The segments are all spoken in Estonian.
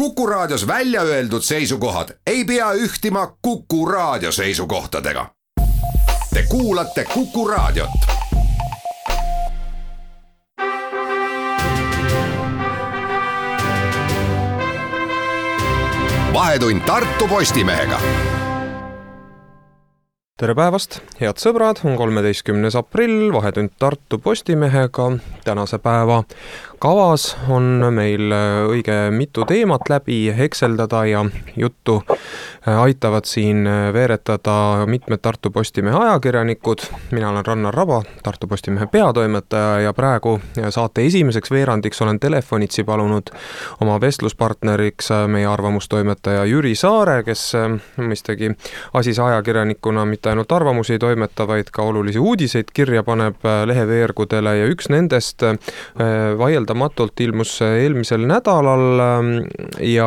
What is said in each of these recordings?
Kuku Raadios välja öeldud seisukohad ei pea ühtima Kuku Raadio seisukohtadega. Te kuulate Kuku Raadiot. vahetund Tartu Postimehega tere päevast, head sõbrad, on kolmeteistkümnes aprill, Vahetund Tartu Postimehega. tänase päeva kavas on meil äh, õige mitu teemat läbi hekseldada ja juttu äh, aitavad siin äh, veeretada mitmed Tartu Postimehe ajakirjanikud. mina olen Rannar Raba, Tartu Postimehe peatoimetaja ja praegu saate esimeseks veerandiks olen telefonitsi palunud oma vestluspartneriks meie arvamustoimetaja Jüri Saare, kes mõistagi asise ajakirjanikuna mitte ainult arvamusi ei toimeta, vaid ka olulisi uudiseid kirja paneb leheveergudele ja üks nendest vaielda vaieldamatult ilmus eelmisel nädalal ähm, ja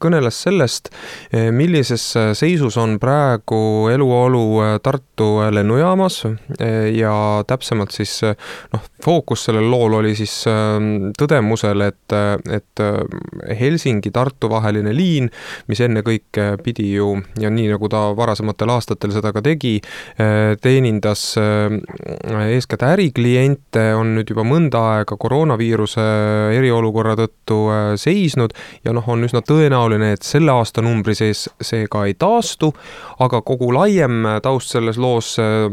kõneles sellest, eh, millises seisus on praegu eluolu äh, Tartu lennujaamas eh, ja täpsemalt siis noh, fookus sellel lool oli siis ähm, tõdemusel, et, et äh, Helsingi-Tartu vaheline liin, mis ennekõike pidi ju ja nii nagu ta varasematel aastatel seda ka tegi, äh, teenindas eeskätt ärikliente, on nüüd juba mõnda aega koroonaviiruse koroonaviiruse eriolukorra tõttu äh, seisnud ja noh, on üsna tõenäoline, et selle aasta numbri sees see ka ei taastu, aga kogu laiem taust selles loos äh,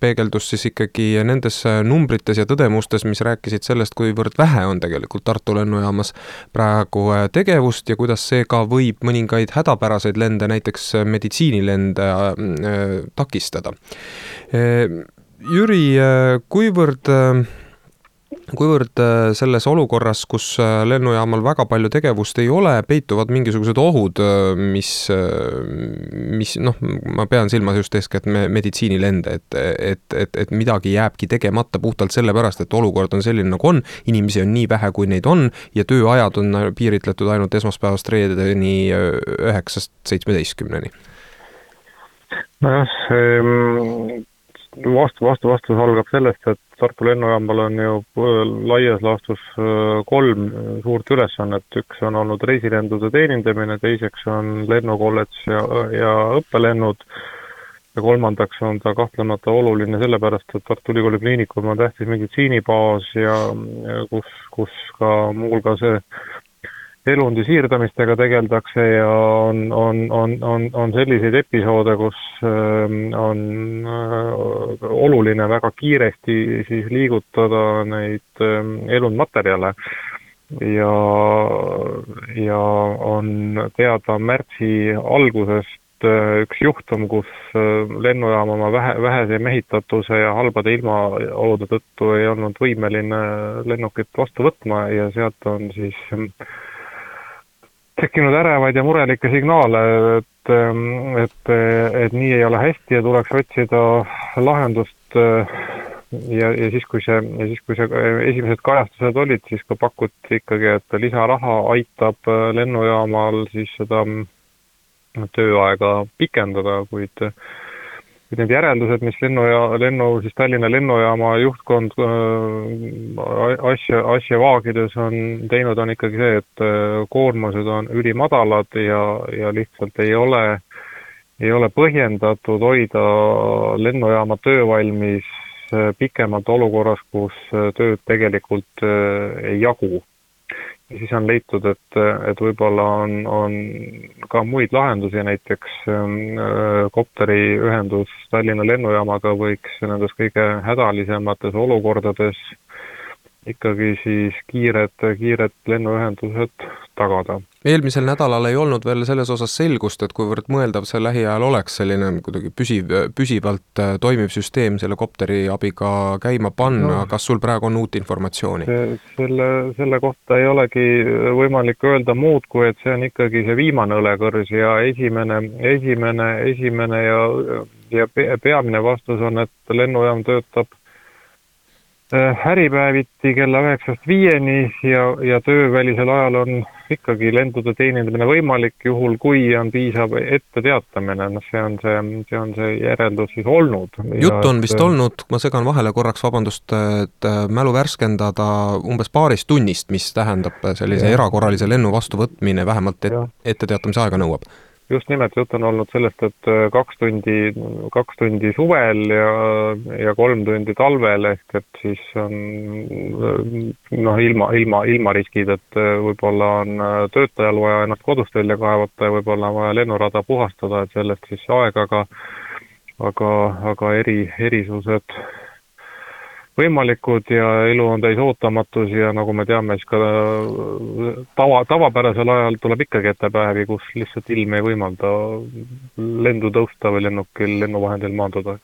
peegeldus siis ikkagi nendes numbrites ja tõdemustes, mis rääkisid sellest, kuivõrd vähe on tegelikult Tartu lennujaamas praegu äh, tegevust ja kuidas see ka võib mõningaid hädapäraseid lende, näiteks meditsiinilende takistada. Jüri, kuivõrd kuivõrd äh, selles olukorras, kus äh, lennujaamal väga palju tegevust ei ole, peituvad mingisugused ohud, äh, mis, mis noh, ma pean silmas just eeskätt meditsiinilende, et, et, et, et midagi jääbki tegemata puhtalt sellepärast, et olukord on selline, nagu on, inimesi on nii vähe, kui neid on ja tööajad on piiritletud ainult esmaspäevast reedeni üheksast seitsmeteistkümneni. Nojah, see vastu, vastu, vastus algab sellest, et Tartu lennujaamal on ju äh, laias laastus äh, kolm äh, suurt ülesannet, üks on olnud reisilendude teenindamine, teiseks on lennukolledž ja, ja õppelennud. Ja kolmandaks on ta kahtlemata oluline sellepärast, et Tartu Ülikooli Kliinikum on tähtis meditsiinibaas ja, kus, kus ka muuhulgas elundi siirdamistega tegeldakse ja on, on, on, on, on selliseid episoode, kus ähm, on äh, oluline väga kiiresti siis liigutada neid ähm, elundmaterjale. Ja, ja on teada märtsi algusest äh, üks juhtum, kus äh, lennujaam oma vähe, vähese mehitatuse ja halbade ilmaolude tõttu ei olnud võimeline lennukit vastu võtma ja sealt on siis tekkinud ärevaid ja murelikke signaale, et, ähm, et, et nii ei ole hästi ja tuleks otsida lahendust äh, ja, ja siis, kui see, ja siis, kui see esimesed kajastused olid, siis ka pakuti ikkagi, et lisaraha aitab äh, lennujaamal siis seda tööaega pikendada, kuid need järeldused, mis lennu ja lennu siis Tallinna lennujaama juhtkond äh, asja, asja vaagides on teinud, on ikkagi see, et äh, koormused on ülimadalad ja, ja lihtsalt ei ole, ei ole põhjendatud hoida lennujaama töövalmis äh, pikemalt olukorras, kus tööd tegelikult ei jagu ja siis on leitud, et, et võib-olla on, on ka muid lahendusi, näiteks ähm, äh, kopteriühendus Tallinna lennujaamaga võiks nendes kõige hädalisemates olukordades ikkagi siis kiired, kiired lennuühendused tagada. Eelmisel nädalal ei olnud veel selles osas selgust, et kuivõrd mõeldav see lähiajal oleks selline kuidagi püsiv, püsivalt äh, toimiv süsteem selle kopteri abiga käima panna. No,, kas sul praegu on uut informatsiooni? selle, selle kohta ei olegi võimalik öelda muud, kui et see on ikkagi see viimane õlekõrs ja esimene, esimene, esimene ja, ja peamine vastus on, et lennujaam töötab äripäeviti kella üheksast viieni ja, ja töövälisel ajal on ikkagi lendude teenindamine võimalik, juhul kui on piisav etteteatamine, noh, see on see, see on see järeldus siis olnud. juttu on vist et... olnud, ma segan vahele korraks, vabandust, et mälu värskendada umbes paarist tunnist, mis tähendab sellise ja. erakorralise lennu vastuvõtmine vähemalt et, etteteatamise aega nõuab just nimelt, jutt on olnud sellest, et äh, kaks tundi, kaks tundi suvel ja, ja kolm tundi talvel, ehk et siis on noh, ilma, ilma, ilma riskid, et äh, võib-olla on äh, töötajal vaja ennast kodust välja kaevata ja võib-olla on vaja lennurada puhastada, et sellest siis aega, aga aga, aga eri, erisused võimalikud ja elu on täis ootamatusi ja nagu me teame, siis ka äh, tava, tavapärasel ajal tuleb ikkagi ette päevi, kus lihtsalt ilm ei võimalda lendu tõusta või lennukil lennuvahendil maanduda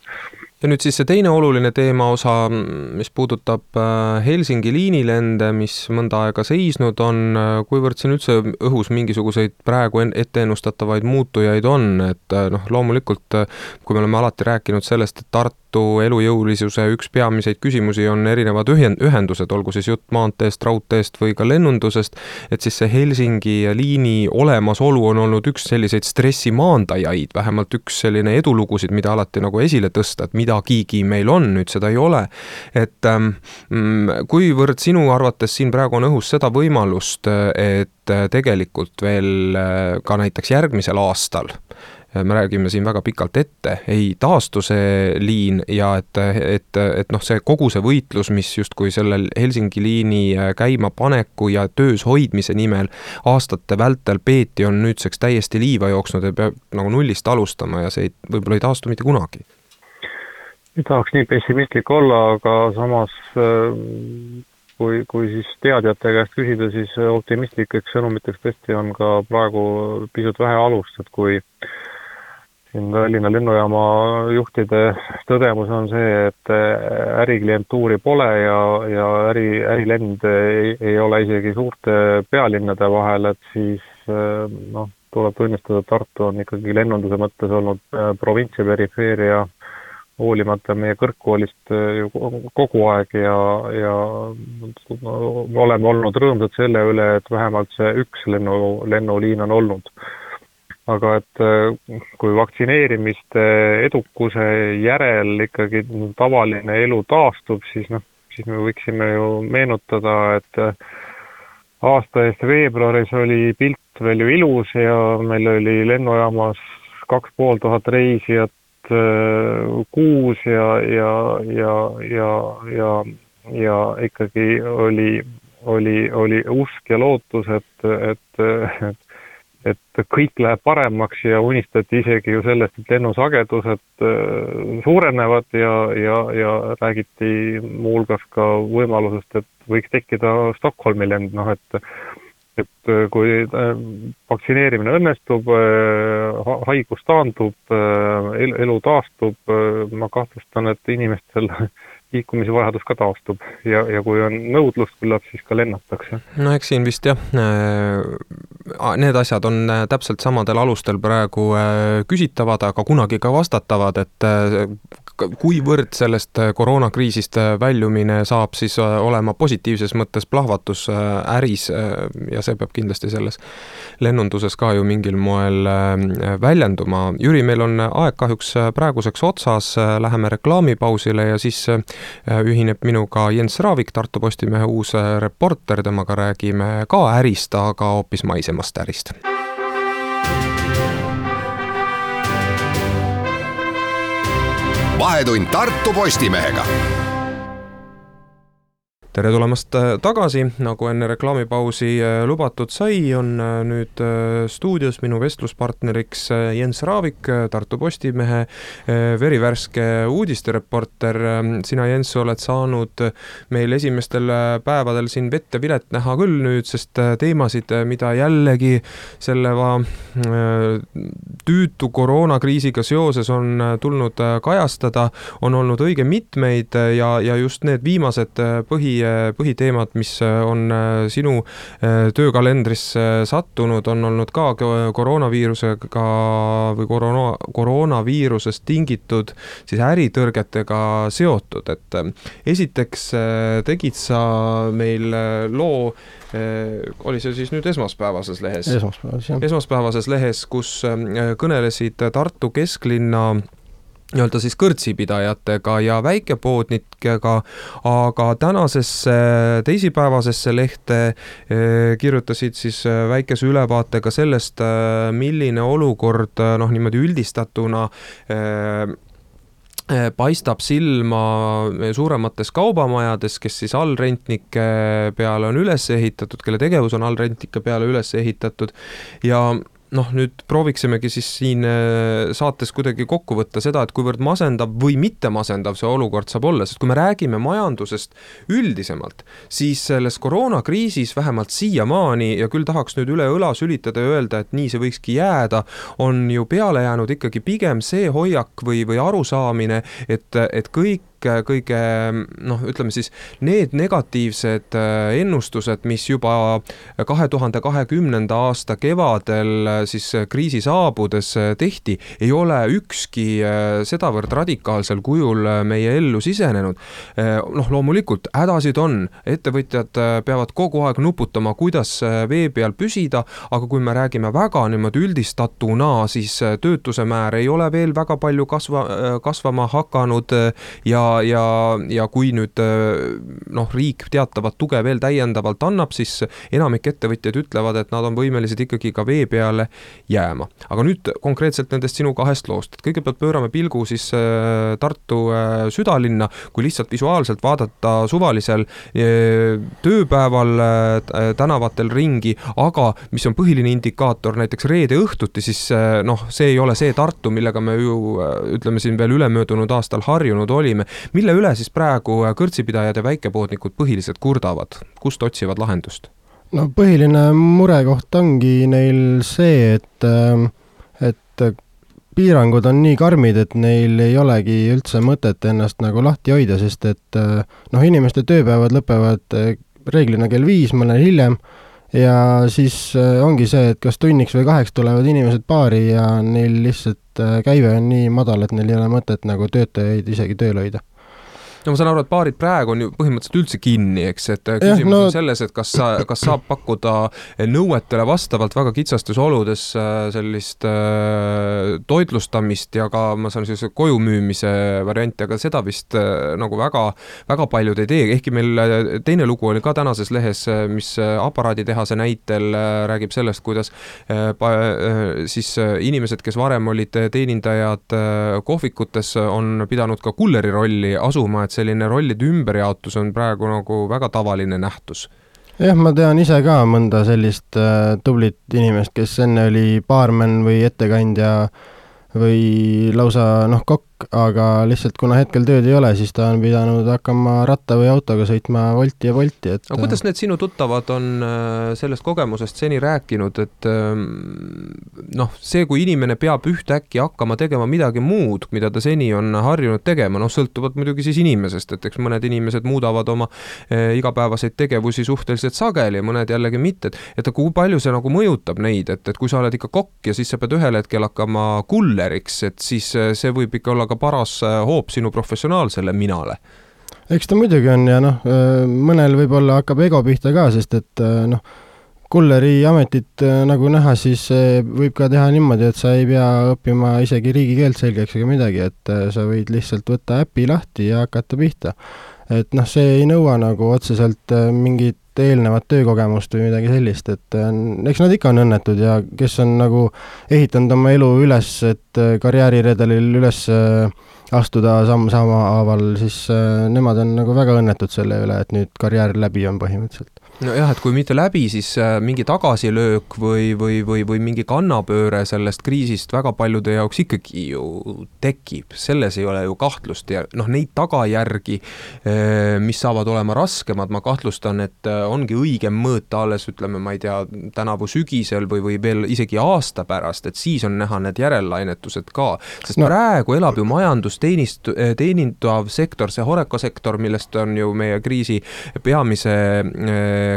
ja nüüd siis see teine oluline teemaosa, mis puudutab äh, Helsingi liinilende, mis mõnda aega seisnud on, äh, kuivõrd siin üldse õhus mingisuguseid praegu etteennustatavaid muutujaid on, et äh, noh, loomulikult kui me oleme alati rääkinud sellest, et Tartu elujõulisuse üks peamiseid küsimusi on erinevad ühen-, ühendused, olgu siis jutt maanteest, raudteest või ka lennundusest, et siis see Helsingi liini olemasolu on olnud üks selliseid stressi maandajaid, vähemalt üks selline edulugusid, mida alati nagu esile tõsta, et mida midagigi meil on, nüüd seda ei ole. et ähm, mm, kuivõrd sinu arvates siin praegu on õhus seda võimalust, et äh, tegelikult veel äh, ka näiteks järgmisel aastal äh, me räägime siin väga pikalt ette, ei taastu see liin ja et, et, et noh, see kogu see võitlus, mis justkui sellel Helsingi liini käimapaneku ja töös hoidmise nimel aastate vältel peeti, on nüüdseks täiesti liiva jooksnud ja peab nagu nullist alustama ja see ei, võib-olla ei taastu mitte kunagi ei tahaks nii pessimistlik olla, aga samas äh, kui, kui siis teadjate käest küsida, siis optimistlikeks sõnumiteks tõesti on ka praegu pisut vähe alust, et kui siin Tallinna lennujaama juhtide tõdemus on see, et äriklientuuri pole ja, ja äri, ärilend ei, ei ole isegi suurte pealinnade vahel, et siis äh, noh, tuleb tunnistada, et Tartu on ikkagi lennunduse mõttes olnud äh, provints ja perifeeria hoolimata meie kõrgkoolist äh, kogu aeg ja, ja oleme olnud rõõmsad selle üle, et vähemalt see üks lennu, lennuliin on olnud. aga et äh, kui vaktsineerimiste edukuse järel ikkagi tavaline elu taastub, siis noh, siis me võiksime ju meenutada, et äh, aasta eest veebruaris oli pilt veel ju ilus ja meil oli lennujaamas kaks pool tuhat reisijat kuus ja, ja, ja, ja, ja, ja ikkagi oli, oli, oli usk ja lootus, et, et, et et kõik läheb paremaks ja unistati isegi ju sellest, et lennusagedused äh, suurenevad ja, ja, ja räägiti muuhulgas ka võimalusest, et võiks tekkida Stockholmi lend, noh et et äh, kui äh, vaktsineerimine õnnestub, äh, haigus taandub, elu taastub, ma kahtlustan, et inimestel liikumisvajadus ka taastub ja, ja kui on nõudlust, küllap siis ka lennatakse. no eks siin vist jah, need asjad on täpselt samadel alustel praegu küsitavad, aga kunagi ka vastatavad, et kuivõrd sellest äh, koroonakriisist äh, väljumine saab siis äh, olema positiivses mõttes plahvatus äris ja see peab kindlasti selles lennunduses ka ju mingil moel väljenduma. Jüri, meil on aeg kahjuks praeguseks otsas, läheme reklaamipausile ja siis ühineb minuga Jens Raavik, Tartu Postimehe uus reporter, temaga räägime ka ärist, aga hoopis maisemast ärist. Vahetund Tartu Postimehega tere tulemast äh, tagasi, nagu enne reklaamipausi äh, lubatud sai, on äh, nüüd stuudios minu vestluspartneriks Jens Raavik, Tartu Postimehe verivärske uudistereporter. sina, Jens, oled saanud meil esimestel päevadel siin vett ja vilet näha küll nüüd, sest teemasid, mida jällegi selle tüütu koroonakriisiga seoses on tulnud kajastada, on olnud õige mitmeid ja, ja just need viimased põhi põhiteemad, mis on sinu töökalendrisse sattunud, on olnud ka koroonaviirusega või koroona, koroonaviirusest tingitud siis äritõrgetega seotud, et esiteks tegid sa meil loo oli see siis nüüd esmaspäevases lehes? esmaspäevases, jah. esmaspäevases lehes, kus kõnelesid Tartu kesklinna nii-öelda siis kõrtsipidajatega ja väikepoodnikega, aga tänasesse teisipäevasesse lehte eh, kirjutasid siis eh, väikese ülevaatega sellest, eh, milline olukord noh, niimoodi üldistatuna paistab silma suuremates kaubamajades, kes siis allrentnike peale on üles ehitatud, kelle tegevus on allrentnike peale üles ehitatud ja noh, nüüd prooviksimegi siis siin äh, saates kuidagi kokku võtta seda, et kuivõrd masendav või mitte masendav see olukord saab olla, sest kui me räägime majandusest üldisemalt, siis selles koroonakriisis vähemalt siiamaani ja küll tahaks nüüd üle õla sülitada ja öelda, et nii see võikski jääda, on ju peale jäänud ikkagi pigem see hoiak või, või arusaamine, et, et kõik kõige noh, ütleme siis need negatiivsed äh, ennustused, mis juba kahe tuhande kahekümnenda aasta kevadel äh, siis äh, kriisi saabudes tehti, ei ole ükski sedavõrd radikaalsel kujul meie ellu sisenenud. noh, loomulikult hädasid on, ettevõtjad peavad kogu aeg nuputama, kuidas vee peal püsida, aga kui me räägime väga niimoodi üldistatuna, siis töötuse määr ei ole veel väga palju kasva, kasvama hakanud ja ja, ja kui nüüd noh, riik teatavat tuge veel täiendavalt annab, siis enamik ettevõtjaid ütlevad, et nad on võimelised ikkagi ka vee peale jääma. aga nüüd konkreetselt nendest sinu kahest loost, et kõigepealt pöörame pilgu siis äh, Tartu äh, südalinna, kui lihtsalt visuaalselt vaadata suvalisel äh, tööpäeval tänavatel ringi, aga mis on põhiline indikaator näiteks reede õhtuti, siis noh, see ei ole see Tartu, millega me ju ütleme siin veel ülemöödunud aastal harjunud olime mille üle siis praegu kõrtsipidajad ja väikepoodnikud põhiliselt kurdavad, kust otsivad lahendust? no põhiline murekoht ongi neil see, et, ähm, et piirangud on nii karmid, et neil ei olegi üldse mõtet ennast nagu lahti hoida, sest et äh, noh, inimeste tööpäevad lõpevad äh, reeglina kell viis, mõnel hiljem, ja siis äh, ongi see, et kas tunniks või kaheks tulevad inimesed baari ja neil lihtsalt käive on nii madal, et neil ei ole mõtet nagu töötajaid isegi tööl hoida no ma saan aru, et baarid praegu on ju põhimõtteliselt üldse kinni, eks, et äh, küsimus no... on selles, et kas sa, kas saab pakkuda nõuetele vastavalt väga kitsastes oludes äh, sellist äh, toitlustamist ja ka ma saan sellise koju müümise varianti, aga seda vist äh, nagu väga, väga paljud ei tee, ehkki meil äh, teine lugu oli ka tänases lehes, mis aparaaditehase näitel äh, räägib sellest, kuidas äh, äh, siis inimesed, kes varem olid teenindajad äh, kohvikutes, on pidanud ka kulleri rolli asuma, et selline rollide ümberjaotus on praegu nagu väga tavaline nähtus. Jah, ma tean ise ka mõnda sellist äh, tublit inimest, kes enne oli baarmen või ettekandja või lausa noh, kokk, aga lihtsalt kuna hetkel tööd ei ole, siis ta on pidanud hakkama ratta või autoga sõitma Wolti ja Bolti, et aga kuidas need sinu tuttavad on äh, sellest kogemusest seni rääkinud, et ähm, noh, see, kui inimene peab ühtäkki hakkama tegema midagi muud, mida ta seni on harjunud tegema, noh, sõltuvalt muidugi siis inimesest, et eks mõned inimesed muudavad oma eh, igapäevaseid tegevusi suhteliselt sageli, mõned jällegi mitte, et et kui palju see nagu mõjutab neid, et, et kui sa oled ikka kokk ja siis sa pead ühel hetkel hakkama kulleriks, et siis äh, see võib ikka olla ka paras äh, hoop sinu professionaalsele minale eks ta muidugi on ja noh, äh, mõnel võib-olla hakkab ego pihta ka, sest et äh, noh, kulleri ametit nagu näha, siis võib ka teha niimoodi, et sa ei pea õppima isegi riigikeelt selgeks ega midagi, et sa võid lihtsalt võtta äpi lahti ja hakata pihta. et noh, see ei nõua nagu otseselt mingit eelnevat töökogemust või midagi sellist, et eks nad ikka on õnnetud ja kes on nagu ehitanud oma elu üles, et karjääriredelil üles astuda samm sammhaaval, siis nemad on nagu väga õnnetud selle üle, et nüüd karjäär läbi on põhimõtteliselt nojah, et kui mitte läbi, siis äh, mingi tagasilöök või, või, või, või mingi kannapööre sellest kriisist väga paljude jaoks ikkagi ju tekib, selles ei ole ju kahtlust ja noh, neid tagajärgi, äh, mis saavad olema raskemad, ma kahtlustan, et äh, ongi õigem mõõta alles ütleme, ma ei tea, tänavu sügisel või, või veel isegi aasta pärast, et siis on näha need järellainetused ka. sest no. praegu elab ju majandusteenist-, teenindav sektor, see horecasektor, millest on ju meie kriisi peamise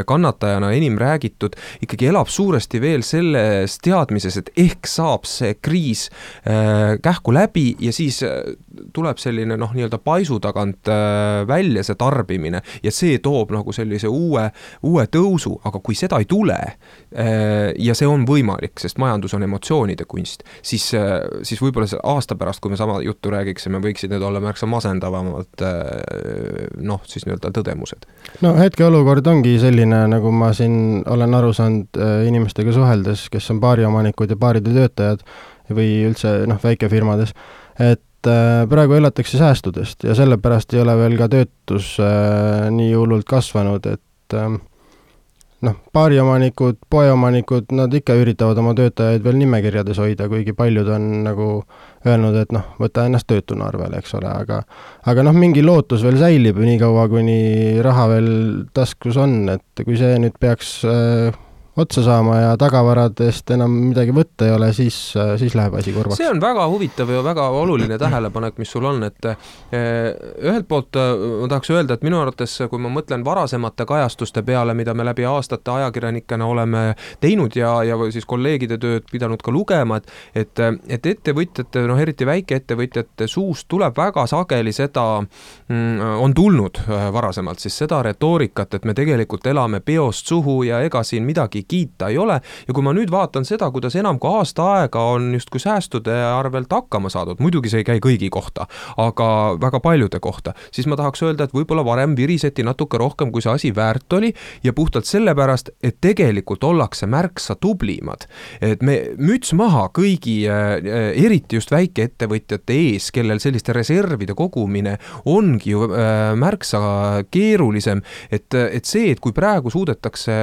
kannatajana enim räägitud, ikkagi elab suuresti veel selles teadmises, et ehk saab see kriis äh, kähku läbi ja siis äh, tuleb selline noh, nii-öelda paisu tagant äh, välja see tarbimine ja see toob nagu sellise uue, uue tõusu, aga kui seda ei tule ja see on võimalik, sest majandus on emotsioonide kunst, siis, siis võib-olla aasta pärast, kui me sama juttu räägiksime, võiksid need olla märksa masendavamad noh, siis nii-öelda tõdemused. no hetkeolukord ongi selline, nagu ma siin olen aru saanud äh, inimestega suheldes, kes on baariomanikud ja baaride töötajad või üldse noh, väikefirmades, et äh, praegu elatakse säästudest ja sellepärast ei ole veel ka töötus äh, nii hullult kasvanud, et äh, noh, baariomanikud, poeomanikud, nad ikka üritavad oma töötajaid veel nimekirjades hoida, kuigi paljud on nagu öelnud, et noh, võta ennast töötuna arvele, eks ole, aga aga noh, mingi lootus veel säilib niikaua, kuni raha veel taskus on, et kui see nüüd peaks äh, otsa saama ja tagavaradest enam midagi võtta ei ole, siis, siis läheb asi kurvaks. see on väga huvitav ja väga oluline tähelepanek, mis sul on, et eh, ühelt poolt eh, ma tahaks öelda, et minu arvates, kui ma mõtlen varasemate kajastuste peale, mida me läbi aastate ajakirjanikena oleme teinud ja, ja siis kolleegide tööd pidanud ka lugema, et et, et ettevõtjate, noh eriti väikeettevõtjate suust tuleb väga sageli seda, mm, on tulnud eh, varasemalt siis seda retoorikat, et me tegelikult elame peost suhu ja ega siin midagi kiita ei ole. ja kui ma nüüd vaatan seda, kuidas enam kui aasta aega on justkui säästude arvelt hakkama saadud, muidugi see ei käi kõigi kohta, aga väga paljude kohta, siis ma tahaks öelda, et võib-olla varem viriseti natuke rohkem, kui see asi väärt oli ja puhtalt sellepärast, et tegelikult ollakse märksa tublimad. et me, müts maha kõigi, äh, eriti just väikeettevõtjate ees, kellel selliste reservide kogumine ongi ju äh, märksa keerulisem, et, et see, et kui praegu suudetakse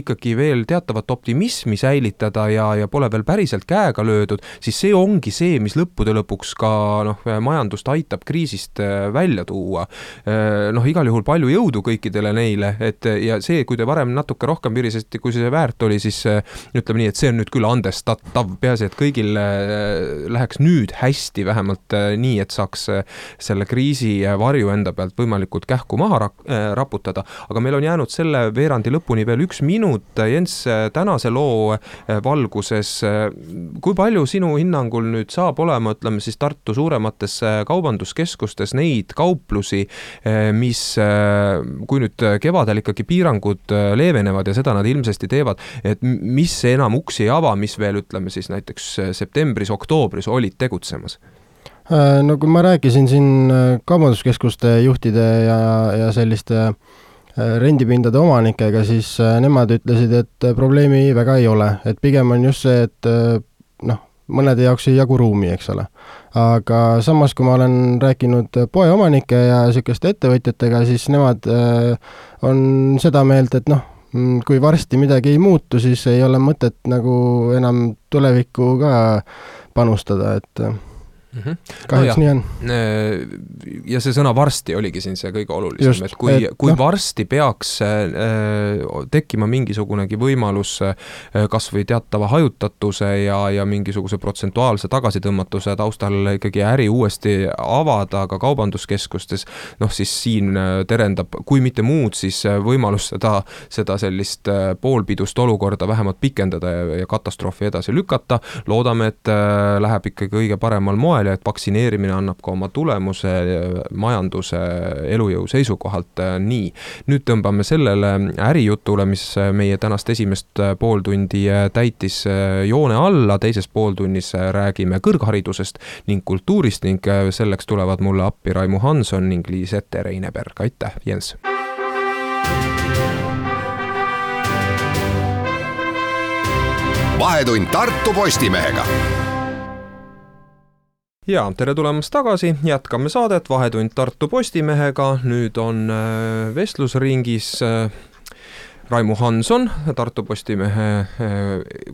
ikkagi veel teatavat optimismi säilitada ja, ja pole veel päriselt käega löödud, siis see ongi see, mis lõppude lõpuks ka noh, majandust aitab kriisist äh, välja tuua. Äh, noh, igal juhul palju jõudu kõikidele neile, et ja see, kui te varem natuke rohkem virisesite, kui see väärt oli, siis äh, ütleme nii, et see on nüüd küll andestatav, peaasi, et kõigil läheks nüüd hästi, vähemalt nii, et saaks selle kriisi varju enda pealt võimalikult kähku maha raputada, aga meil on jäänud selle veerandi lõpuni veel üks minut, Jens, Äh, tänase loo äh, valguses, äh, kui palju sinu hinnangul nüüd saab olema, ütleme siis Tartu suuremates kaubanduskeskustes neid kauplusi, mis, kui nüüd kevadel ikkagi piirangud leevenevad ja seda nad ilmsesti teevad, et mis enam uksi ei ava, mis veel ütleme siis näiteks septembris-oktoobris olid tegutsemas? no kui ma rääkisin siin kaubanduskeskuste juhtide ja, ja selliste Äh, rendipindade omanikega, siis äh, nemad ütlesid, et äh, probleemi väga ei ole, et pigem on just see, et noh, mõnede jaoks ei jagu ruumi, eks ole. aga samas, kui ma olen rääkinud poeomanike ja niisuguste ettevõtjatega, siis nemad on seda meelt, et noh, mm, kui varsti midagi ei muutu, siis ei ole mõtet nagu enam tulevikku ka panustada, et mm. -hmm. kahjuks no nii on. Äh, ja see sõna varsti oligi siin see kõige olulisem, et kui, kui no. varsti peaks äh, tekkima mingisugunegi võimalus äh, kas või teatava hajutatuse ja, ja mingisuguse protsentuaalse tagasitõmmatuse taustal ikkagi äri uuesti avada ka kaubanduskeskustes, noh siis siin äh, terendab, kui mitte muud, siis äh, võimalus seda, seda sellist äh, poolpidust olukorda vähemalt pikendada ja, ja katastroofi edasi lükata, loodame, et läheb ikkagi kõige paremal moel ja et vaktsineerimine annab ka oma tulemuse majanduse elujõu seisukohalt äh, nii. nüüd tõmbame sellele ärijutule, mis äh, meie tänast esimest äh, pooltundi täitis joone alla, teises pooltunnis räägime kõrgharidusest ning kultuurist ning selleks tulevad mulle appi Raimu Hanson ning Liis-Ette Reineberg, aitäh, Jens! vahetund Tartu Postimehega ja tere tulemast tagasi, jätkame saadet Vahetund Tartu Postimehega, nüüd on äh, vestlusringis äh, Raimu Hanson, Tartu Postimehe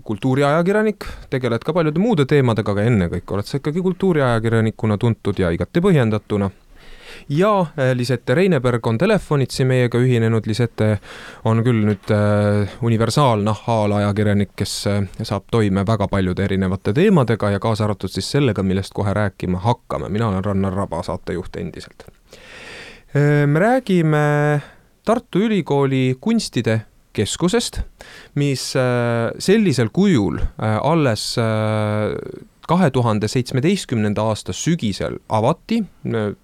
kultuuriajakirjanik, tegeled ka paljude muude teemadega, aga ennekõike oled sa ikkagi kultuuriajakirjanikuna tuntud ja igati põhjendatuna ja äh, Lisette Reineberg on telefonitsi meiega ühinenud, Lisette on küll nüüd äh, universaalnahhaalajakirjanik, kes äh, saab toime väga paljude erinevate teemadega ja kaasa arvatud siis sellega, millest kohe rääkima hakkame, mina olen Rannar Raba, saatejuht endiselt. me räägime Tartu Ülikooli kunstide keskusest, mis sellisel kujul alles kahe tuhande seitsmeteistkümnenda aasta sügisel avati,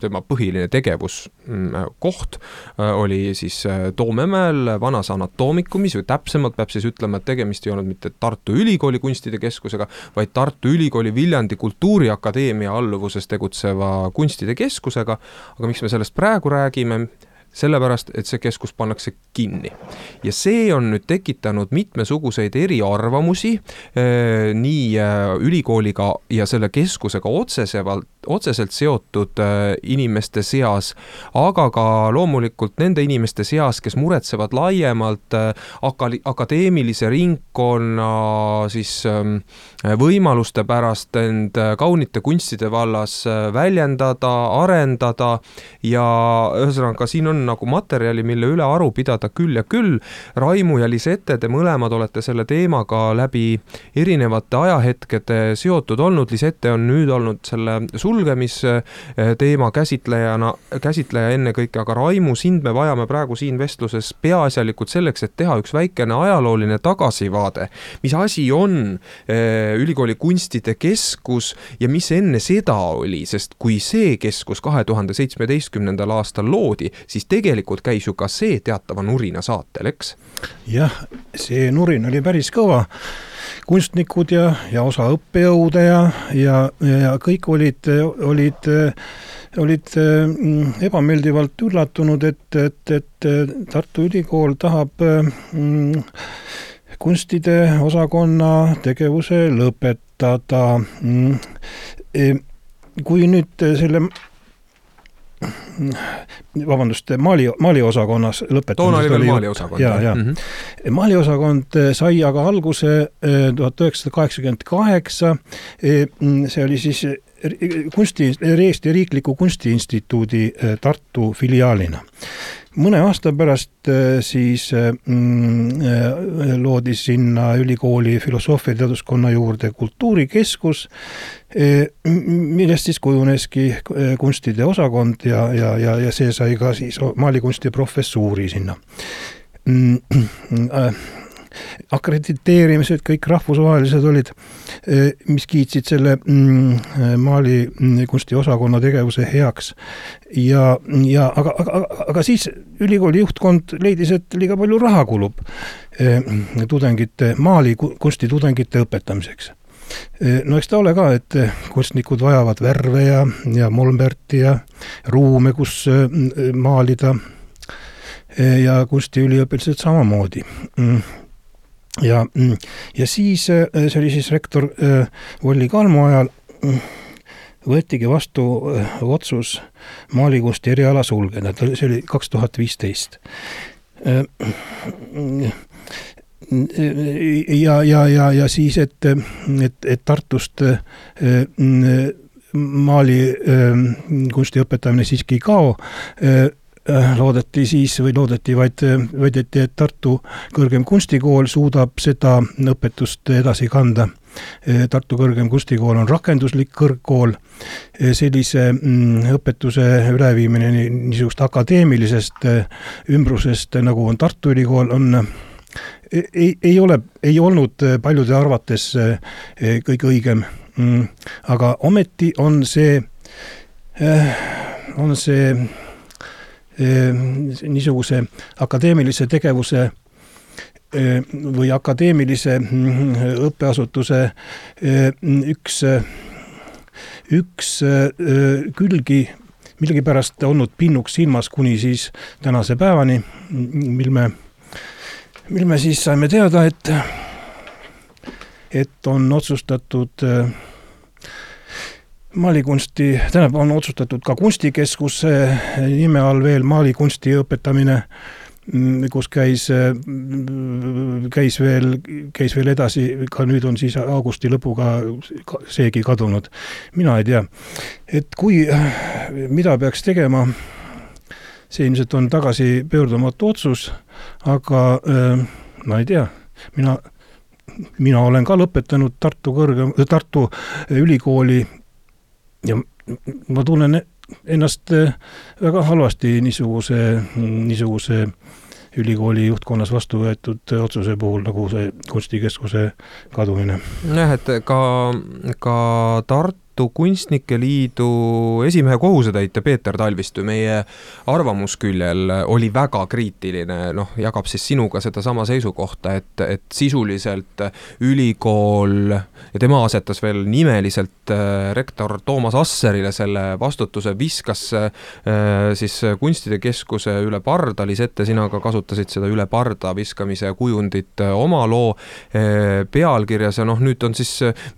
tema põhiline tegevuskoht äh, oli siis äh, Toomemäel vanas anatoomikumis või täpsemalt peab siis ütlema, et tegemist ei olnud mitte Tartu Ülikooli kunstide keskusega, vaid Tartu Ülikooli Viljandi Kultuuriakadeemia alluvuses tegutseva kunstide keskusega, aga miks me sellest praegu räägime, sellepärast, et see keskus pannakse kinni. ja see on nüüd tekitanud mitmesuguseid eriarvamusi eh, nii eh, ülikooliga ja selle keskusega otsesemalt, otseselt seotud eh, inimeste seas, aga ka loomulikult nende inimeste seas, kes muretsevad laiemalt aka-, akadeemilise ringkonna siis võimaluste pärast end kaunite kunstide vallas väljendada, arendada ja ühesõnaga, siin on nagu materjali, mille üle aru pidada küll ja küll. Raimu ja Lisette, te mõlemad olete selle teemaga läbi erinevate ajahetkede seotud olnud, Lisette on nüüd olnud selle sulgemisteema käsitlejana, käsitleja ennekõike, aga Raimu, sind me vajame praegu siin vestluses peaasjalikult selleks, et teha üks väikene ajalooline tagasivaade. mis asi on eh, ülikooli kunstide keskus ja mis enne seda oli, sest kui see keskus kahe tuhande seitsmeteistkümnendal aastal loodi, siis tegelikult käis ju ka see teatava nurina saatel, eks? jah, see nurin oli päris kõva. Kunstnikud ja, ja osa õppejõude ja, ja, ja kõik olid, olid olid mm, ebameeldivalt üllatunud, et, et, et Tartu Ülikool tahab mm, kunstide osakonna tegevuse lõpetada. Mm, e, kui nüüd selle vabandust, Mali, Mali osakonnas lõpetamisest toona oli veel Mali osakond. ja, ja mm. -hmm. Mali osakond eh, sai aga alguse eh, tuhat üheksasada kaheksakümmend kaheksa, eh, see oli siis kunsti, Eesti Riikliku Kunstiinstituudi Tartu filiaalina mõne aasta pärast äh, siis äh, mm, äh, loodi sinna ülikooli filosoofia teaduskonna juurde kultuurikeskus, millest siis kujuneski kunstide osakond ja, ja, ja, ja see sai ka siis maalikunsti professuuri sinna. Mm, akrediteerimised, kõik rahvusvahelised olid, eh, mis kiitsid selle mm, Mali mm, kunstiosakonna tegevuse heaks. ja, ja aga, aga, aga siis ülikooli juhtkond leidis, et liiga palju raha kulub eh, tudengite, Mali kunstitudengite õpetamiseks no eks ta ole ka, et kunstnikud vajavad värve ja, ja molberti ja ruume, kus maalida. ja kunstiüliõpilased samamoodi mm ja, mm, ja siis, äh, see oli siis rektor äh, Volli Kalmo ajal, mm, võetigi vastu äh, otsus maalikunsti eriala sulgeda, see oli kaks tuhat viisteist. Ja, ja, ja, ja siis, et, et, et Tartust maali kunsti õpetamine siiski ei kao, loodeti siis või loodeti vaid, väideti, et Tartu Kõrgem Kunstikool suudab seda õpetust edasi kanda. Äh, Tartu Kõrgem Kunstikool on rakenduslik kõrgkool, äh, sellise mm, õpetuse üleviimine niisugust akadeemilisest ümbrusest, nagu on Tartu Ülikool, on ei, ei ole, ei olnud paljude arvates kõige õigem. Mm, aga ometi on see, on see niisuguse akadeemilise tegevuse ehm, või akadeemilise mm, õppeasutuse ehm, üks, üks külgi millegipärast olnud pinnuks silmas kuni siis tänase päevani, mil me, mil me siis saime teada, et, et on otsustatud äh, maalikunsti, tähendab, on otsustatud ka kunstikeskuse nime all veel maalikunsti õpetamine kus käis, käis veel, käis veel edasi, ka nüüd on siis augusti lõpuga seegi kadunud. mina ei tea, et kui, mida peaks tegema, see ilmselt on tagasipöördumatu otsus, aga ma ei tea, mina mina olen ka lõpetanud Tartu kõrge, Tartu ülikooli ja ma tunnen ennast väga halvasti niisuguse, niisuguse ülikooli juhtkonnas vastu võetud otsuse puhul, nagu see kunstikeskuse kadumine. jah, et ka, ka Tartu Tartu Kunstnike Liidu esimehe kohusetäitja Peeter Talvistu meie arvamusküljel oli väga kriitiline, noh, jagab siis sinuga sedasama seisukohta, et, et sisuliselt ülikool ja tema asetas veel nimeliselt äh, rektor Toomas Asserile selle vastutuse, viskas äh, siis kunstide keskuse üle parda, Lisette, sina ka kasutasid seda üle parda viskamise kujundit äh, oma loo pealkirjas ja noh, nüüd on siis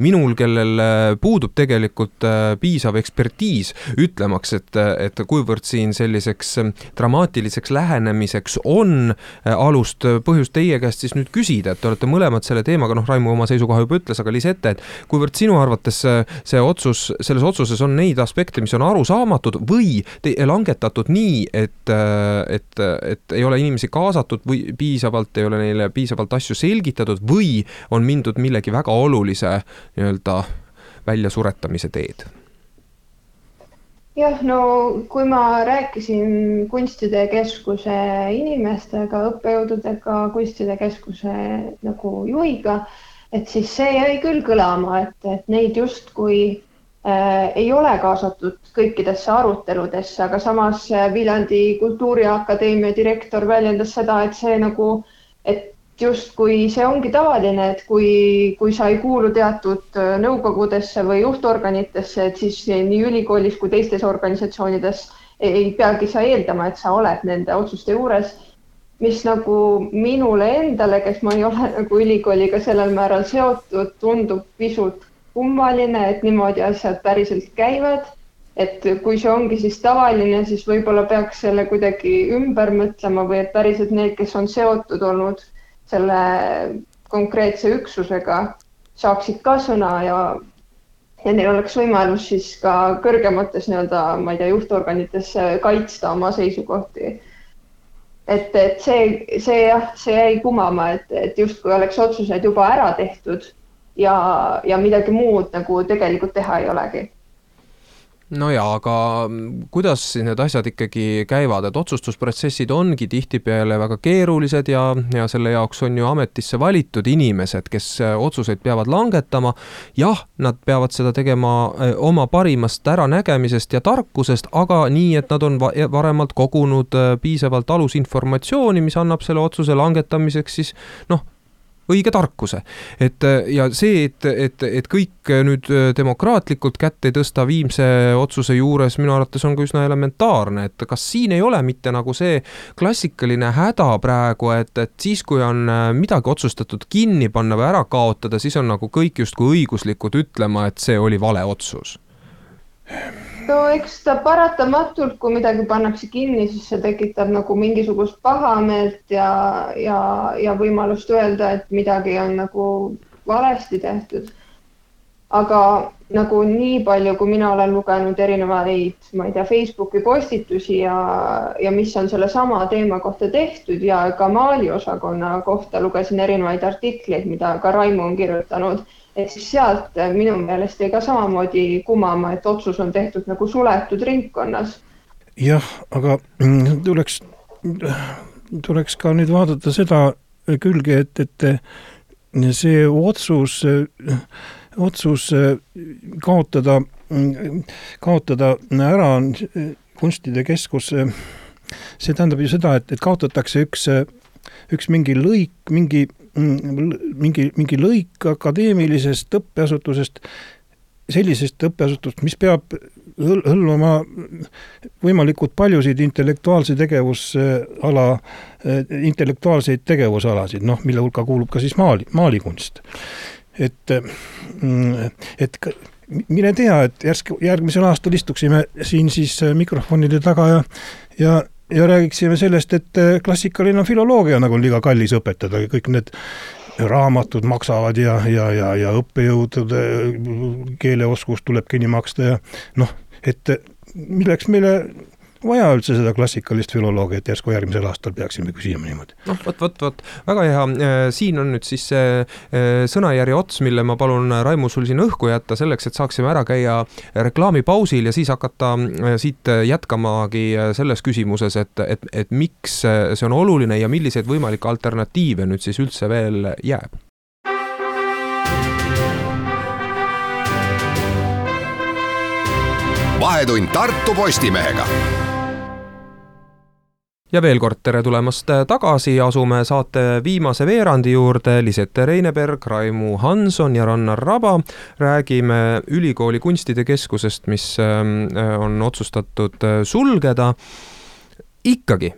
minul, kellel puudub tegelikult tegelikult äh, piisav ekspertiis ütlemaks, et, et kuivõrd siin selliseks ähm, dramaatiliseks lähenemiseks on äh, alust, äh, põhjust teie käest siis nüüd küsida, et te olete mõlemad selle teemaga, noh, Raimo oma seisukoha juba ütles, aga Lisette, et kuivõrd sinu arvates see otsus, selles otsuses on neid aspekte, mis on arusaamatud või langetatud nii, et, et, et ei ole inimesi kaasatud või piisavalt, ei ole neile piisavalt asju selgitatud või on mindud millegi väga olulise nii-öelda väljasuretamise teed? jah, no kui ma rääkisin Kunstide Keskuse inimestega, õppejõududega, Kunstide Keskuse nagu juhiga, et siis see jäi küll kõlama, et, et neid justkui äh, ei ole kaasatud kõikidesse aruteludesse, aga samas Viljandi Kultuuriakadeemia direktor väljendas seda, et see nagu, et justkui see ongi tavaline, et kui, kui sa ei kuulu teatud äh, nõukogudesse või juhtorganitesse, et siis nii ülikoolis kui teistes organisatsioonides ei peagi sa eeldama, et sa oled nende otsuste juures, mis nagu minule endale, kes ma ei ole nagu ülikooliga sellel määral seotud, tundub pisut kummaline, et niimoodi asjad päriselt käivad. et kui see ongi siis tavaline, siis võib-olla peaks selle kuidagi ümber mõtlema või et päriselt need, kes on seotud olnud selle konkreetse üksusega saaksid ka sõna ja, ja neil oleks võimalus siis ka kõrgemates nii-öelda, ma ei tea, juhtorganites kaitsta oma seisukohti. et, et see, see jah, see jäi kumama, et, et justkui oleks otsused juba ära tehtud ja, ja midagi muud nagu tegelikult teha ei olegi no jaa, aga kuidas siis need asjad ikkagi käivad, et otsustusprotsessid ongi tihtipeale väga keerulised ja, ja selle jaoks on ju ametisse valitud inimesed, kes äh, otsuseid peavad langetama. jah, nad peavad seda tegema äh, oma parimast äranägemisest ja tarkusest, aga nii, et nad on varemalt kogunud äh, piisavalt alusinformatsiooni, mis annab selle otsuse langetamiseks siis noh, õige tarkuse. et ja see, et, et, et kõik nüüd demokraatlikult kätt ei tõsta viimse otsuse juures, minu arvates on ka üsna elementaarne, et kas siin ei ole mitte nagu see klassikaline häda praegu, et, et siis, kui on midagi otsustatud kinni panna või ära kaotada, siis on nagu kõik justkui õiguslikud ütlema, et see oli vale otsus no eks ta paratamatult, kui midagi pannakse kinni, siis see tekitab nagu mingisugust pahameelt ja, ja, ja võimalust öelda, et midagi on nagu valesti tehtud. aga nagu nii palju, kui mina olen lugenud erinevaid, ma ei tea, Facebooki postitusi ja, ja mis on sellesama teema kohta tehtud ja ka Mali osakonna kohta lugesin erinevaid artikleid, mida ka Raimo on kirjutanud et siis sealt äh, minu meelest jäi ka samamoodi kumama, et otsus on tehtud nagu suletud ringkonnas. jah, aga mm, tuleks, tuleks ka nüüd vaadata seda külge, et, et see otsus, otsus kaotada, kaotada ära kunstide keskus, see tähendab ju seda, et, et kaotatakse üks, üks mingi lõik, mingi Mm, mingi, mingi lõik akadeemilisest õppeasutusest, sellisest õppeasutust, mis peab hõl-, hõlmama võimalikult paljusid intellektuaalse tegevusala, intellektuaalseid tegevusalasid, noh, mille hulka kuulub ka siis maali, maalikunst. et, mm, et mine tea, et järsku järgmisel aastal istuksime siin siis mikrofonide taga ja, ja ja räägiksime sellest, et äh, klassikaline filoloogia nagu on liiga kallis õpetada, kõik need raamatud maksavad ja, ja, ja, ja õppejõudude keeleoskust tuleb kinni maksta ja noh, et milleks meile vaja üldse seda klassikalist filoloogiat, järsku järgmisel aastal peaksime küsima niimoodi. noh, vot, vot, vot, väga hea, äh, siin on nüüd siis see äh, sõnajärje ots, mille ma palun, äh, Raimo, sul siin õhku jätta, selleks et saaksime ära käia reklaamipausil ja siis hakata siit jätkamagi selles küsimuses, et, et, et miks see on oluline ja milliseid võimalikke alternatiive nüüd siis üldse veel jääb. Vahetund Tartu Postimehega ja veel kord tere tulemast tagasi, asume saate viimase veerandi juurde, Lisette Reineberg, Raimu Hanson ja Rannar Raba. räägime ülikooli kunstide keskusest, mis ähm, on otsustatud äh, sulgeda. ikkagi,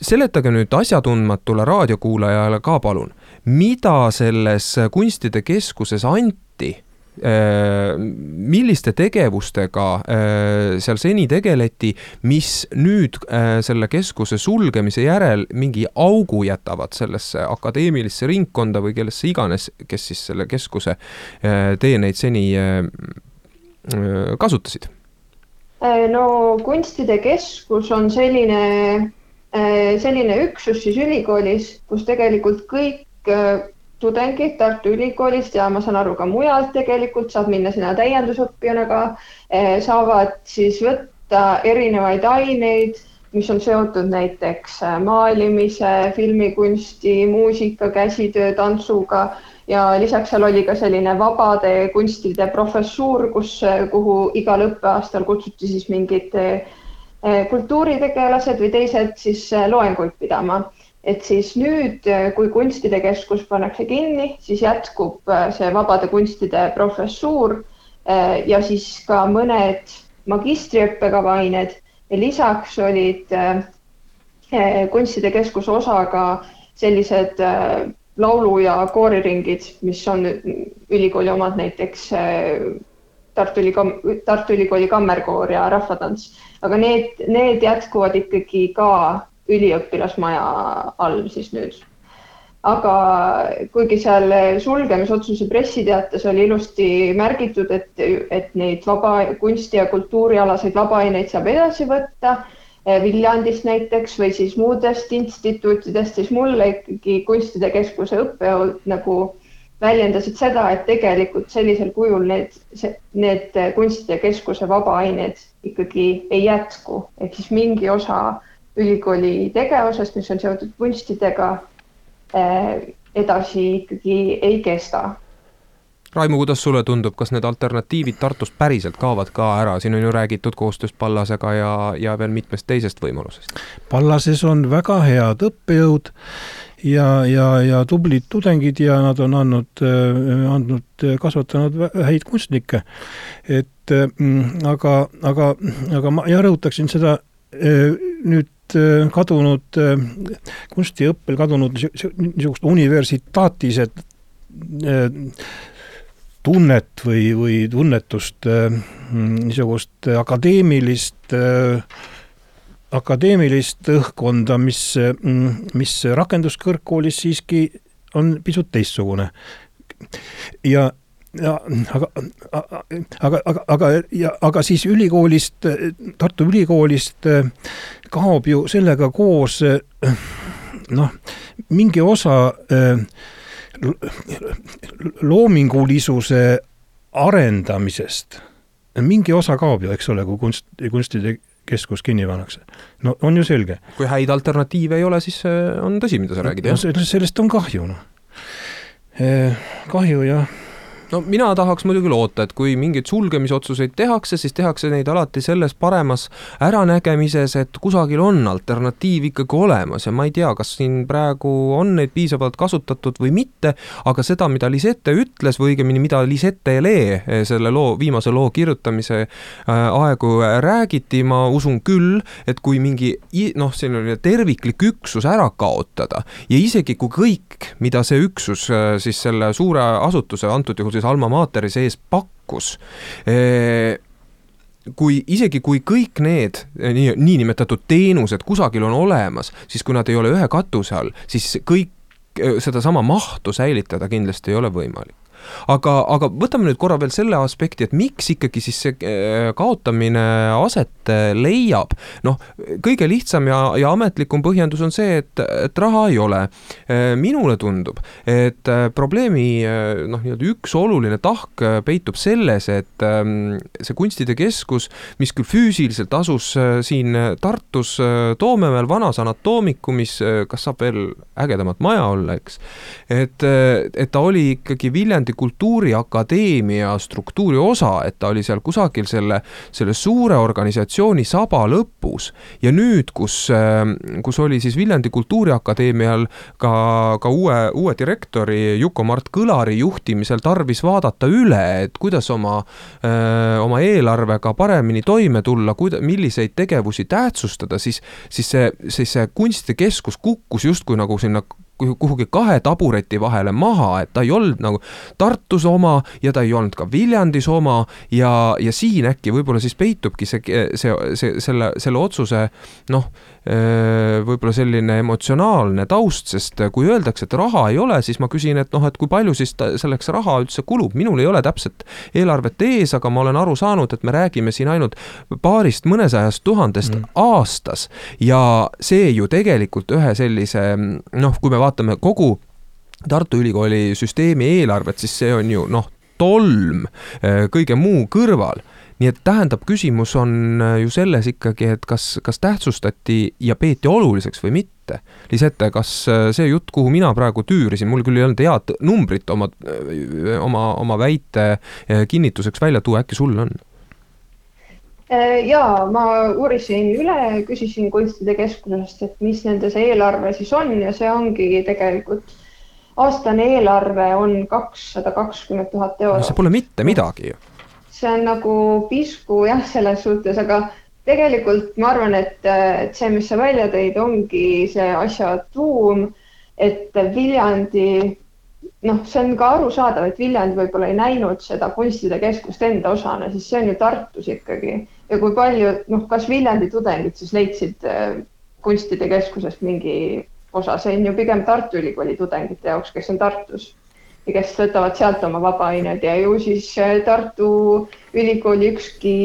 seletage nüüd asjatundmatule raadiokuulajale ka palun, mida selles kunstide keskuses anti Äh, milliste tegevustega äh, seal seni tegeleti, mis nüüd äh, selle keskuse sulgemise järel mingi augu jätavad sellesse akadeemilisse ringkonda või kellesse iganes, kes siis selle keskuse teeneid seni kasutasid? no kunstide keskus on selline, selline üksus siis ülikoolis, kus tegelikult kõik tudengid Tartu Ülikoolist ja ma saan aru ka mujalt tegelikult saab minna sinna täiendusõppijana ka, eh, saavad siis võtta erinevaid aineid, mis on seotud näiteks eh, maalimise, filmikunsti, muusika, käsitöö, tantsuga. Ja lisaks seal oli ka selline vabade kunstide professuur, kus, eh, kuhu igal õppeaastal kutsuti siis mingid kultuuritegelased või teised siis loenguid pidama et siis nüüd, äh, kui kunstide keskus pannakse kinni, siis jätkub äh, see vabade kunstide professuur äh, ja siis ka mõned magistriõppekava ained ja lisaks olid kunstide keskuse osaga sellised laulu- ja kooriringid, mis on ülikooli omad, näiteks Tartu Ülikooli, Tartu Ülikooli kammerkoor ja rahvatants, aga need, need jätkuvad ikkagi ka üliõpilasmaja all siis nüüd. aga kuigi seal sulgemisotsuse pressiteates oli ilusti märgitud, et, et neid vaba kunsti ja kultuurialaseid vabaaineid saab edasi võtta eh, Viljandist näiteks või siis muudest instituutidest, siis mulle ikkagi Kunstide Keskuse õppejõud nagu väljendasid seda, et tegelikult sellisel kujul need, need Kunstide Keskuse vabaained ikkagi ei jätku, ehk siis mingi osa ülikooli tegevusest, mis on seotud kunstidega, eh, edasi ikkagi ei kesta. Raimo, kuidas sulle tundub, kas need alternatiivid Tartust päriselt kaovad ka ära, siin on ju räägitud koostööst Pallasega ja, ja veel mitmest teisest võimalusest? Pallases on väga head õppejõud ja, ja, ja tublid tudengid ja nad on andnud, andnud, kasvatanud häid kunstnikke. et mm, aga, aga, aga ma ja rõhutaksin seda eh, nüüd kadunud, äh, kunstiõppel kadunud niisugust universitaatiset äh, tunnet või, või tunnetust, niisugust akadeemilist, akadeemilist õhkkonda, mis, mis rakenduskõrgkoolis siiski on pisut teistsugune. ja ja aga, aga, aga, aga, ja aga siis ülikoolist, Tartu Ülikoolist kaob ju sellega koos noh, mingi osa loomingulisuse arendamisest, mingi osa kaob ju, eks ole, kui kunst, kunstide keskus kinni pannakse. no on ju selge. kui häid alternatiive ei ole, siis on tõsi, mida sa räägid, jah no,? sellest on kahju, noh. kahju jah no mina tahaks muidugi loota, et kui mingeid sulgemisotsuseid tehakse, siis tehakse neid alati selles paremas äranägemises, et kusagil on alternatiiv ikkagi olemas ja ma ei tea, kas siin praegu on neid piisavalt kasutatud või mitte, aga seda, mida Lisette ütles või õigemini, mida Lisette Ele eh, selle loo, viimase loo kirjutamise äh, aegu räägiti, ma usun küll, et kui mingi noh, selline terviklik üksus ära kaotada ja isegi kui kõik, mida see üksus äh, siis selle suure asutuse, antud juhul siis siis alma mater'i sees pakkus. Kui isegi, kui kõik need nii, niinimetatud teenused kusagil on olemas, siis kui nad ei ole ühe katuse all, siis kõik sedasama mahtu säilitada kindlasti ei ole võimalik aga, aga võtame nüüd korra veel selle aspekti, et miks ikkagi siis see äh, kaotamine aset äh, leiab. noh, kõige lihtsam ja, ja ametlikum põhjendus on see, et, et raha ei ole. Äh, minule tundub, et probleemi noh, nii-öelda üks oluline tahk peitub selles, et ähm, see kunstide keskus, mis küll füüsiliselt asus siin Tartus Toomemäel vanas anatoomikumis, kas saab veel ägedamat maja olla, eks, et, et ta oli ikkagi Viljandi Kultuuriakadeemia struktuuri osa, et ta oli seal kusagil selle, selle suure organisatsiooni saba lõpus. ja nüüd, kus, kus oli siis Viljandi Kultuuriakadeemial ka, ka uue, uue direktori Juko-Mart Kõlari juhtimisel tarvis vaadata üle, et kuidas oma, oma eelarvega paremini toime tulla, kuida-, milliseid tegevusi tähtsustada, siis, siis see, siis see kunstikeskus kukkus justkui nagu sinna kuhugi kahe tabureti vahele maha, et ta ei olnud nagu Tartus oma ja ta ei olnud ka Viljandis oma ja, ja siin äkki võib-olla siis peitubki see, see, see, selle, selle otsuse noh, võib-olla selline emotsionaalne taust, sest kui öeldakse, et raha ei ole, siis ma küsin, et noh, et kui palju siis selleks raha üldse kulub, minul ei ole täpset eelarvet ees, aga ma olen aru saanud, et me räägime siin ainult paarist mõnesajast tuhandest mm. aastas ja see ju tegelikult ühe sellise noh, kui me vaatame kogu Tartu Ülikooli süsteemi eelarvet, siis see on ju noh, tolm kõige muu kõrval nii et tähendab, küsimus on äh, ju selles ikkagi, et kas, kas tähtsustati ja peeti oluliseks või mitte. Lisette, kas äh, see jutt, kuhu mina praegu tüürisin, mul küll ei olnud head numbrit oma, oma, oma väite kinnituseks välja tuua, äkki sul on? Ja ma uurisin üle, küsisin kunstide keskusest, et mis nende see eelarve siis on ja see ongi tegelikult aastane eelarve on kakssada kakskümmend tuhat eurot. see pole mitte midagi ju see on nagu pisku jah, selles suhtes, aga tegelikult ma arvan, et, et see, mis sa välja tõid, ongi see asja tuum, et Viljandi, noh, see on ka arusaadav, et Viljandi võib-olla ei näinud seda kunstide keskust enda osana, siis see on ju Tartus ikkagi ja kui palju, noh, kas Viljandi tudengid siis leidsid äh, kunstide keskusest mingi osa, see on ju pigem Tartu Ülikooli tudengite jaoks, kes on Tartus ja kes võtavad sealt oma vabaained ja ju siis äh, Tartu Ülikooli ükski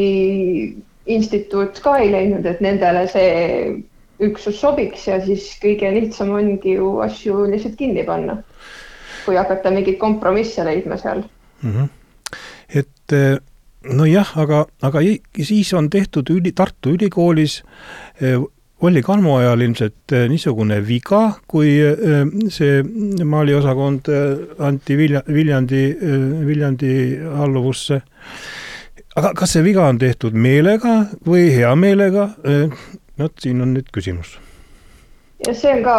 instituut ka ei leidnud, et nendele see üksus sobiks ja siis kõige lihtsam ongi ju asju lihtsalt kinni panna, kui hakata mingeid kompromisse leidma seal mm. -hmm. et äh, nojah, aga, aga siis on tehtud üli, Tartu Ülikoolis äh, Olli Kalmo ajal ilmselt äh, niisugune viga, kui äh, see maaliosakond anti Vilja, Viljandi, Viljandi alluvusse. aga kas see viga on tehtud meelega või hea meelega? vot siin on nüüd küsimus. ja see on ka,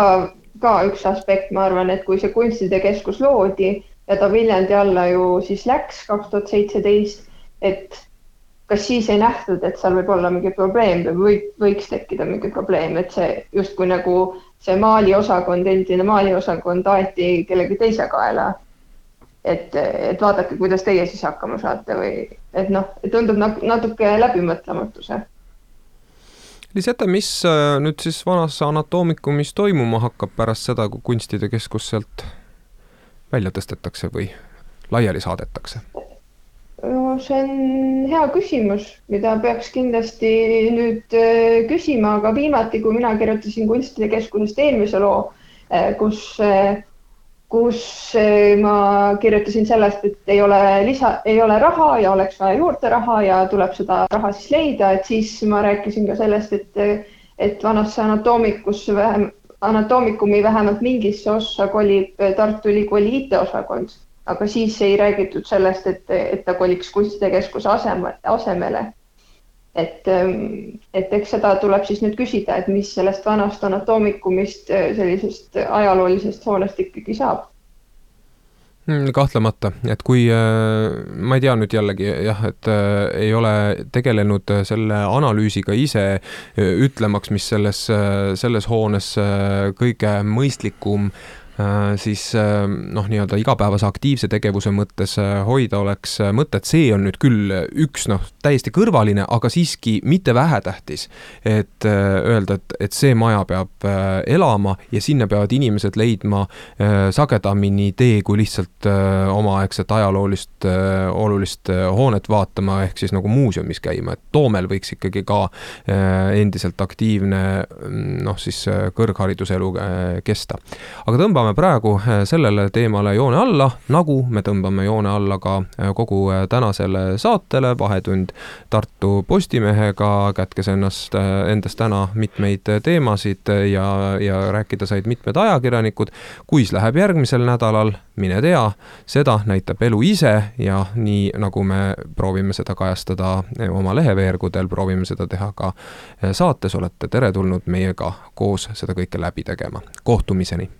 ka üks aspekt, ma arvan, et kui see kunstide keskus loodi ja ta Viljandi alla ju siis läks kaks tuhat seitseteist, et kas siis ei nähtud, et seal võib olla mingi probleem või võib, võiks tekkida mingi probleem, et see justkui nagu see maaliosakond, endine maaliosakond aeti kellegi teise kaela. et, et vaadake, kuidas teie siis hakkama saate või et noh, tundub natuke läbimõtlematuse. Liseta, mis äh, nüüd siis vanas anatoomikumis toimuma hakkab pärast seda, kui kunstide keskus sealt välja tõstetakse või laiali saadetakse? No see on hea küsimus, mida peaks kindlasti nüüd äh, küsima, aga viimati, kui mina kirjutasin Kunstide Keskusest eelmise loo, äh, kus, äh, kus ma kirjutasin sellest, et ei ole lisa, ei ole raha ja oleks vaja juurde raha ja tuleb seda raha siis leida, et siis ma rääkisin ka sellest, et, et vanasse anatoomikusse vähem, anatoomikumi vähemalt mingisse ossa kolib Tartu Ülikooli IT-osakond aga siis ei räägitud sellest, et, et ta koliks kunstide keskuse aseme, asemele. et, et eks seda tuleb siis nüüd küsida, et mis sellest vanast anatoomikumist, äh, sellisest ajaloolisest hoonest ikkagi saab hmm, kahtlemata, et kui äh, ma ei tea nüüd jällegi jah, et äh, ei ole tegelenud selle analüüsiga ise, ütlemaks, mis selles, selles hoones kõige mõistlikum siis noh, nii-öelda igapäevase aktiivse tegevuse mõttes hoida oleks mõtet, see on nüüd küll üks noh, täiesti kõrvaline, aga siiski mitte vähetähtis. et öelda, et, et see maja peab elama ja sinna peavad inimesed leidma sagedamini tee kui lihtsalt omaaegset ajaloolist olulist hoonet vaatama, ehk siis nagu muuseumis käima, et Toomel võiks ikkagi ka endiselt aktiivne noh, siis kõrghariduselu kesta. aga tõmbame praegu sellele teemale joone alla, nagu me tõmbame joone alla ka kogu tänasele saatele Vahetund Tartu Postimehega, kätkes ennast, endast täna mitmeid teemasid ja, ja rääkida said mitmed ajakirjanikud. kuis läheb järgmisel nädalal, mine tea, seda näitab elu ise ja nii nagu me proovime seda kajastada oma leheveergudel, proovime seda teha ka saates, olete teretulnud meiega koos seda kõike läbi tegema. kohtumiseni!